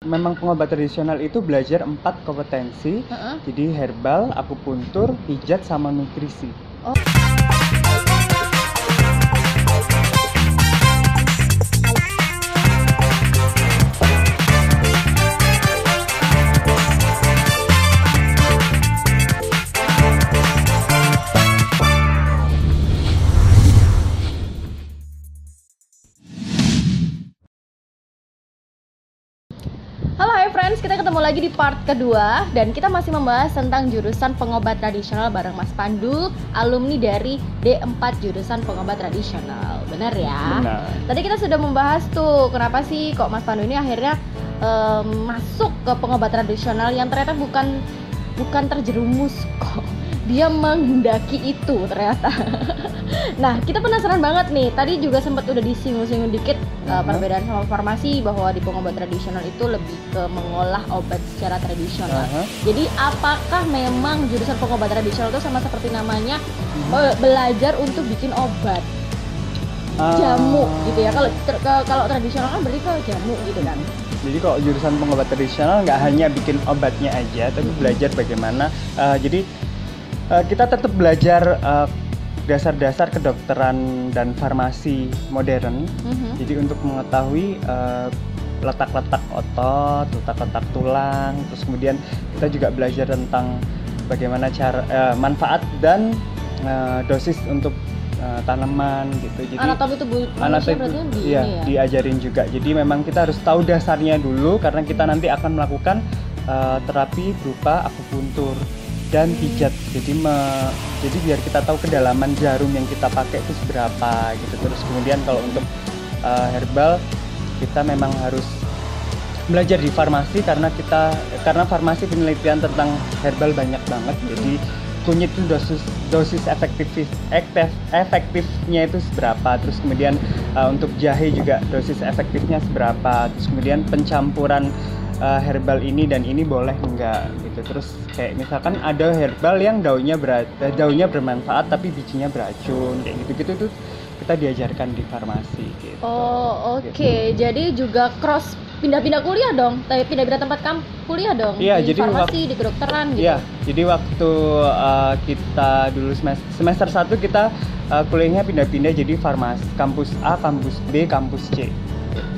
Memang pengobat tradisional itu belajar empat kompetensi, Heeh. jadi herbal, akupuntur, pijat, sama nutrisi. Oh. Lagi di part kedua dan kita masih membahas tentang jurusan pengobat tradisional bareng Mas Pandu, alumni dari D4 jurusan pengobat tradisional. Benar ya? Benar. Tadi kita sudah membahas tuh kenapa sih kok Mas Pandu ini akhirnya em, masuk ke pengobat tradisional yang ternyata bukan bukan terjerumus kok. Dia menghendaki itu ternyata. nah, kita penasaran banget nih. Tadi juga sempat udah disinggung-singgung dikit uh, Mhm. perbedaan sama farmasi bahwa di pengobat tradisional itu lebih ke mengolah obat secara tradisional. Aha. Jadi apakah memang jurusan pengobat tradisional itu sama seperti namanya Mhm. be- belajar untuk bikin obat jamu gitu ya? Kalau ter- kalau tradisional kan berarti kalau jamu gitu kan? Jadi kok jurusan pengobat tradisional nggak hanya bikin obatnya aja, tapi Mhm. belajar bagaimana. eh, jadi eh, kita tetap belajar eh, dasar-dasar kedokteran dan farmasi modern. Mhm. Jadi untuk mengetahui eh, letak-letak otot, letak-letak tulang, terus kemudian kita juga belajar tentang bagaimana cara eh, manfaat dan eh, dosis untuk eh, tanaman gitu. Jadi Anatomi tubuh berarti kan di iya, ya? diajarin juga. Jadi memang kita harus tahu dasarnya dulu karena kita nanti akan melakukan eh, terapi berupa akupuntur dan pijat. Jadi me- jadi biar kita tahu kedalaman jarum yang kita pakai itu seberapa gitu. Terus kemudian kalau untuk eh, herbal kita memang harus belajar di farmasi karena kita karena farmasi penelitian tentang herbal banyak banget. Jadi kunyit itu dosis dosis efektif efektif efektifnya itu seberapa terus kemudian uh, untuk jahe juga dosis efektifnya seberapa terus kemudian pencampuran uh, herbal ini dan ini boleh enggak gitu terus kayak misalkan ada herbal yang daunnya berat eh, daunnya bermanfaat tapi bijinya beracun kayak gitu gitu tuh kita diajarkan di farmasi gitu Oh oke, jadi juga cross pindah-pindah kuliah dong, tapi pindah-pindah tempat kamp kuliah dong Iya, di jadi farmasi, di kedokteran gitu. Iya, jadi waktu uh, kita dulu semester semester 1 kita uh, kuliahnya pindah-pindah jadi farmasi kampus A, kampus B, kampus C.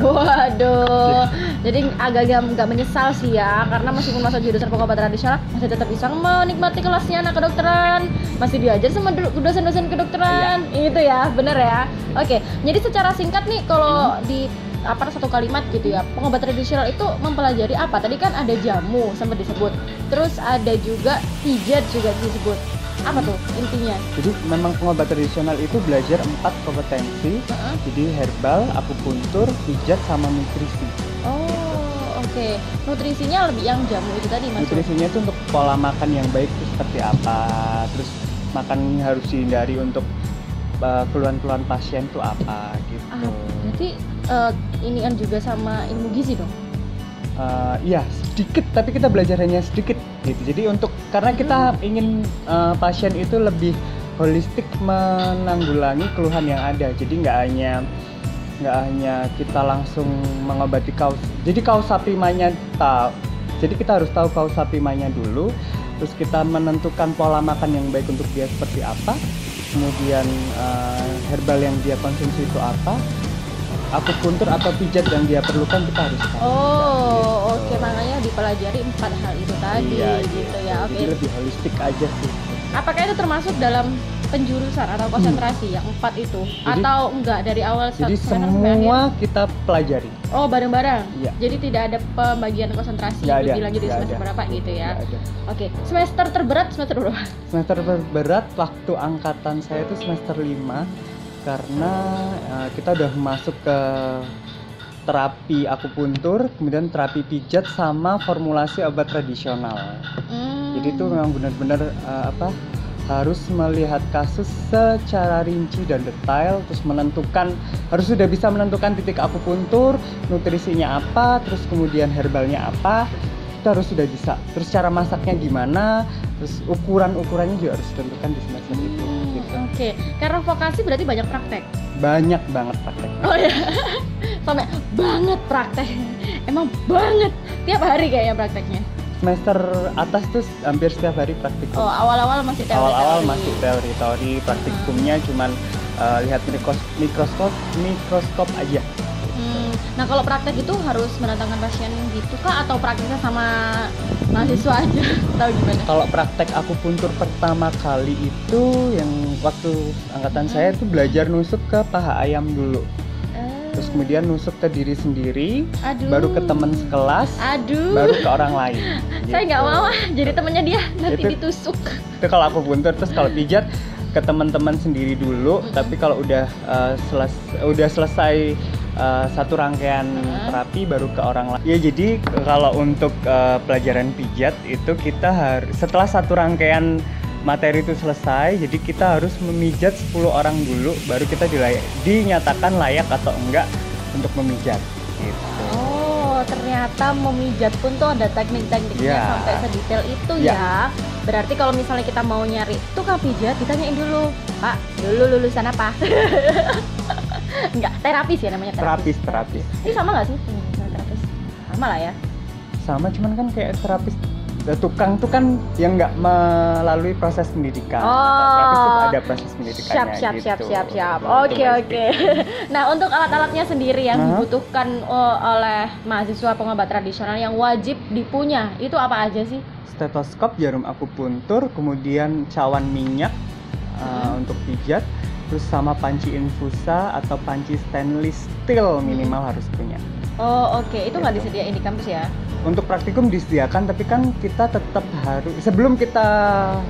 Waduh, jadi agak-agak nggak menyesal sih ya, karena meskipun masuk jurusan pengobat tradisional masih tetap bisa menikmati kelasnya anak kedokteran, masih diajar sama do- dosen-dosen kedokteran, itu ya, bener ya. Oke, jadi secara singkat nih kalau di apa satu kalimat gitu ya, pengobat tradisional itu mempelajari apa? Tadi kan ada jamu sempat disebut, terus ada juga pijat juga disebut. Apa tuh intinya? Jadi memang pengobat tradisional itu belajar empat kompetensi, Heeh. jadi herbal, akupuntur, pijat, sama nutrisi. Oh, oke. Nutrisinya lebih yang jamu itu tadi mas. Nutrisinya itu untuk pola makan yang baik itu seperti apa, terus makan harus dihindari untuk uh, keluhan-keluhan pasien itu apa gitu. Ah, berarti eh, ini kan juga sama ilmu gizi dong. Uh, iya sedikit tapi kita belajar hanya sedikit gitu. Jadi untuk karena kita ingin uh, pasien itu lebih holistik menanggulangi keluhan yang ada. Jadi nggak hanya nggak hanya kita langsung mengobati kaus jadi kausa primanya tahu. Jadi kita harus tahu kausa primanya dulu terus kita menentukan pola makan yang baik untuk dia seperti apa kemudian uh, herbal yang dia konsumsi itu apa akupuntur atau pijat yang dia perlukan kita harus tahu. Oh, Gitu. oke makanya dipelajari empat hal itu tadi Iya, gitu ya. Oke. Jadi lebih holistik aja sih. Apakah itu termasuk dalam penjurusan atau konsentrasi yang empat itu Jadi- atau enggak dari awal Jadi semua kita pelajari. Oh, bareng-bareng. Iya. Jadi tidak ada pembagian konsentrasi ada, lebih lanjut di semester ada. berapa gitu ya. Ada. Oke. Semester terberat semester berapa? Semester terberat waktu angkatan saya itu semester 5 karena eh, kita udah masuk ke terapi akupuntur, kemudian terapi pijat sama formulasi obat tradisional. Hmm. Jadi itu memang benar-benar eh, apa harus melihat kasus secara rinci dan detail terus menentukan harus sudah bisa menentukan titik akupuntur nutrisinya apa terus kemudian herbalnya apa itu harus sudah bisa terus cara masaknya gimana terus ukuran ukurannya juga harus ditentukan di semester itu Hmm, gitu. Oke, karena vokasi berarti banyak praktek. banyak banget prakteknya Oh ya, sampai banget praktek. Emang banget tiap hari kayaknya prakteknya. semester atas tuh hampir setiap hari praktikum Oh, awal-awal masih teori. awal-awal masih teori-teori praktikumnya cuman eh, lihat mikros- mikroskop mikroskop aja Hmm, Nah, kalau praktek itu harus mendatangkan pasien gitu kah atau prakteknya sama mahasiswa aja? Tahu gimana? kalau praktek akupuntur pertama kali itu yang waktu angkatan saya tuh belajar nusuk ke paha ayam dulu terus kemudian nusuk ke diri sendiri aduh. baru ke teman sekelas Aduh. baru ke orang lain Saya nggak Gitu. mau ah, jadi temennya dia nanti Itu- ditusuk. itu kalau aku buntur terus kalau pijat ke teman-teman sendiri dulu Mm-mm. tapi kalau udah eh, seles udah selesai eh, satu rangkaian Mm-mm. terapi baru ke orang lain ya jadi kalau untuk eh, pelajaran pijat itu kita harus setelah satu rangkaian materi itu selesai jadi kita harus memijat 10 orang dulu baru kita dilay- dinyatakan layak atau enggak untuk memijat gitu Oh, ternyata memijat pun tuh ada teknik-tekniknya Ya. sampai sedetail itu Ya. ya. Berarti kalau misalnya kita mau nyari tukang pijat, ditanyain dulu, Pak, dulu lulusan apa? Enggak, terapis ya namanya terapis terapis Ini sama nggak sih sama terapis? Sama lah ya. sama cuman kan kayak terapis tukang tuh kan yang nggak melalui proses pendidikan Oh. tuh ada proses pendidikannya Siap, siap, gitu. siap, siap, siap. Oke, oke. Nah, untuk alat-alatnya sendiri yang Hah? dibutuhkan oh, oleh mahasiswa pengobat tradisional yang wajib dipunya, itu apa aja sih? stetoskop jarum akupuntur kemudian cawan minyak uh, Hmm. untuk pijat terus sama panci infusa atau panci stainless steel Hmm. minimal harus punya Oh, oke. Itu nggak Gitu. disediain di kampus ya? untuk praktikum disediakan tapi kan kita tetap harus sebelum kita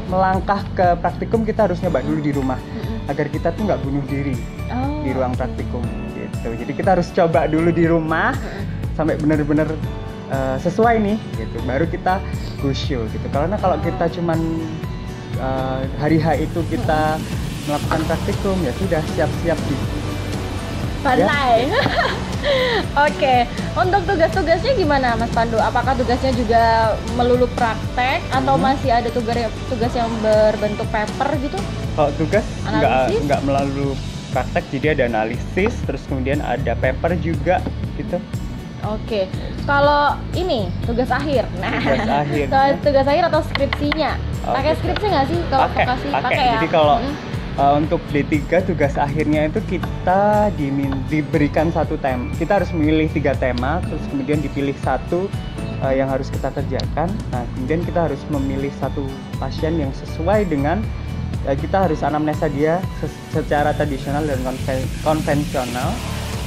melangkah ke praktikum kita harus nyoba dulu di rumah Mm-mm. agar kita tuh nggak bunuh diri Oh, di ruang oke. praktikum gitu. Jadi kita harus coba dulu di rumah Mm-mm. sampai benar-benar uh, sesuai nih gitu. Baru kita go show gitu. Karena kalau kita cuman uh, hari H itu kita melakukan praktikum ya sudah siap-siap di Pantai. Oke, untuk tugas-tugasnya gimana Mas Pandu? Apakah tugasnya juga melulu praktek atau Mhm. masih ada tugas tugas yang berbentuk paper gitu? kalau tugas nggak nggak melalui praktek jadi ada analisis terus kemudian ada paper juga gitu Oke, kalau ini tugas akhir. Nah, Tugas akhir. tugas, tugas akhir atau skripsinya? Pakai Oke. skripsi nggak sih kalau Pakai, vokasi? pakai. ya. Jadi kalau Mm. Uh, untuk D3 tugas akhirnya itu kita dimin- diberikan satu tema. Kita harus memilih tiga tema, terus kemudian dipilih satu uh, yang harus kita kerjakan. Nah, kemudian kita harus memilih satu pasien yang sesuai dengan uh, kita harus anamnesa dia se- secara tradisional dan konven- konvensional.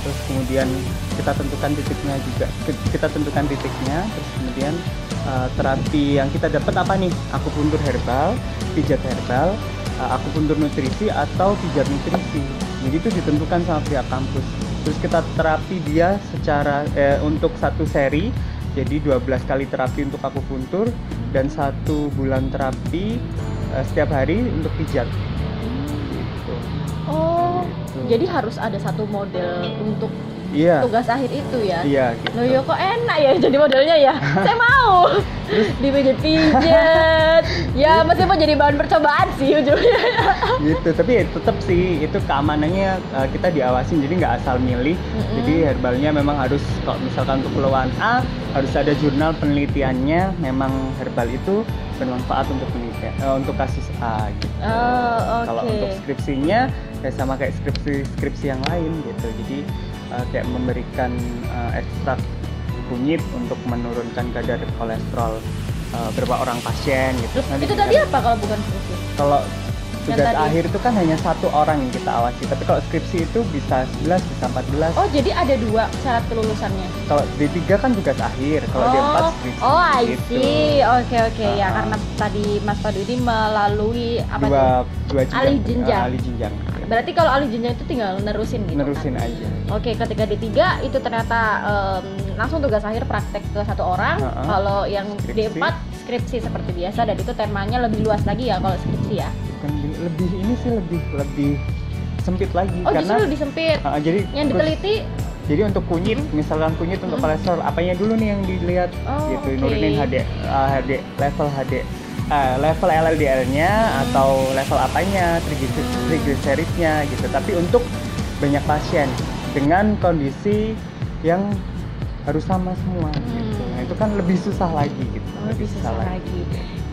Terus kemudian kita tentukan titiknya juga. Ki- Kita tentukan titiknya, terus kemudian uh, terapi yang kita dapat apa nih? Akupuntur herbal, pijat herbal, akupuntur nutrisi atau pijat nutrisi. Jadi itu ditentukan sama pihak kampus. Terus kita terapi dia secara eh, untuk satu seri. Jadi 12 kali terapi untuk akupuntur dan satu bulan terapi eh, setiap hari untuk pijat. Gitu. Oh, Gitu. jadi harus ada satu model untuk Iya. tugas akhir itu ya? Iya gitu. Loh ya kok enak ya jadi modelnya ya? Saya mau dipijit-pijit. ya meskipun jadi bahan percobaan sih ujungnya. gitu tapi ya tetap sih itu keamanannya uh, kita diawasin jadi nggak asal milih Mm-mm. jadi herbalnya memang harus kalau misalkan untuk keluhan A harus ada jurnal penelitiannya memang herbal itu bermanfaat untuk penelitian eh, untuk kasus A gitu Oh, oke. kalau untuk skripsinya ya sama kayak skripsi skripsi yang lain gitu jadi uh, kayak memberikan uh, ekstrak kunyit untuk menurunkan kadar kolesterol uh, berapa orang pasien gitu Terus Nanti itu tadi apa kalau bukan skripsi? kalau tugas tadi? akhir itu kan hanya satu orang yang kita awasi tapi kalau skripsi itu bisa 11 bisa 14 Oh jadi ada dua syarat kelulusannya. kalau D3 kan tugas akhir kalau D4 oh, skripsi oh I gitu. see. Oke oke ya Ah. karena tadi Mas Padu ini melalui apa dua dua jenjang Alih jenjang. Ah, alih jenjang Berarti kalau alih jenjang itu tinggal nerusin gitu. nerusin kan? aja Oke, ketika di tiga itu ternyata em, langsung tugas akhir praktek ke satu orang. Ha-ha. Kalau yang Skripsi. D4 skripsi seperti biasa dan itu temanya lebih luas lagi ya kalau skripsi ya. bukan lebih ini sih lebih lebih sempit lagi Oh, karena lebih sempit. Ah, jadi Yang terus- diteliti jadi untuk kunyit misalkan kunyit untuk Hmm. kolesterol apanya dulu nih yang dilihat Oh, gitu oke. nurunin HD ah, HD level HD ah, level LLDR-nya atau level apanya triglyceridnya gitu tapi untuk banyak pasien dengan kondisi yang harus sama semua gitu Hmm, Nah itu kan lebih susah lagi gitu. Oh, lebih susah lagi.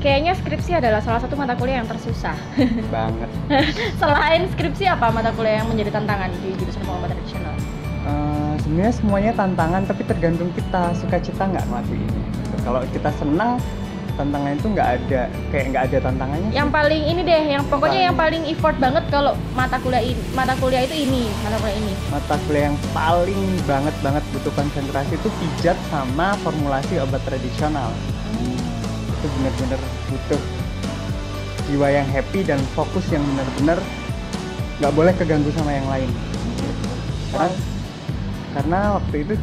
Kayaknya skripsi adalah salah satu mata kuliah yang tersusah. banget. Selain skripsi apa mata kuliah yang menjadi tantangan di jurusan pengobatan tradisional? Uh, sebenarnya semuanya tantangan tapi tergantung kita suka cita nggak ngelakuinnya. Gitu. Kalau kita senang tantangan itu nggak ada kayak nggak ada tantangannya yang sih. paling ini deh yang pokoknya Paling- yang paling effort banget kalau mata kuliah ini mata kuliah itu ini mata kuliah ini. Mata kuliah yang paling banget banget butuh konsentrasi itu pijat sama formulasi obat tradisional. Itu bener-bener butuh jiwa yang happy dan fokus yang bener-bener nggak boleh keganggu sama yang lain. Karena karena waktu itu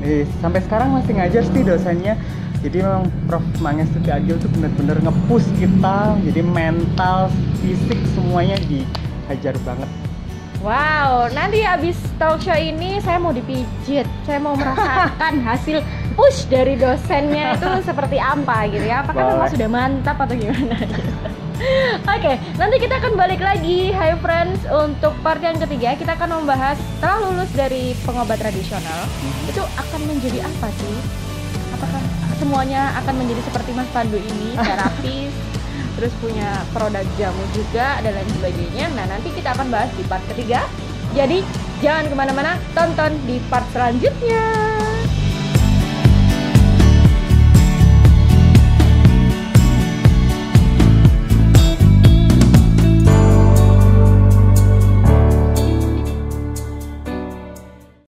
eh, sampai sekarang masih ngajar sih dosennya jadi memang Prof. Mangestuti Agil tuh bener-bener nge-push kita jadi mental fisik semuanya dihajar banget wow nanti abis talk show ini saya mau dipijit saya mau merasakan hasil push dari dosennya itu seperti apa gitu ya apakah memang Boleh. sudah mantap atau gimana gitu. Oke, nanti kita akan balik lagi, Hi Friends, untuk part yang ketiga kita akan membahas setelah lulus dari pengobat tradisional itu akan menjadi apa sih? Semuanya akan menjadi seperti Mas Pandu ini, terapis, terus punya produk jamu juga dan lain sebagainya. Nah nanti kita akan bahas di part ketiga. Jadi jangan ke mana-mana, tonton di part selanjutnya.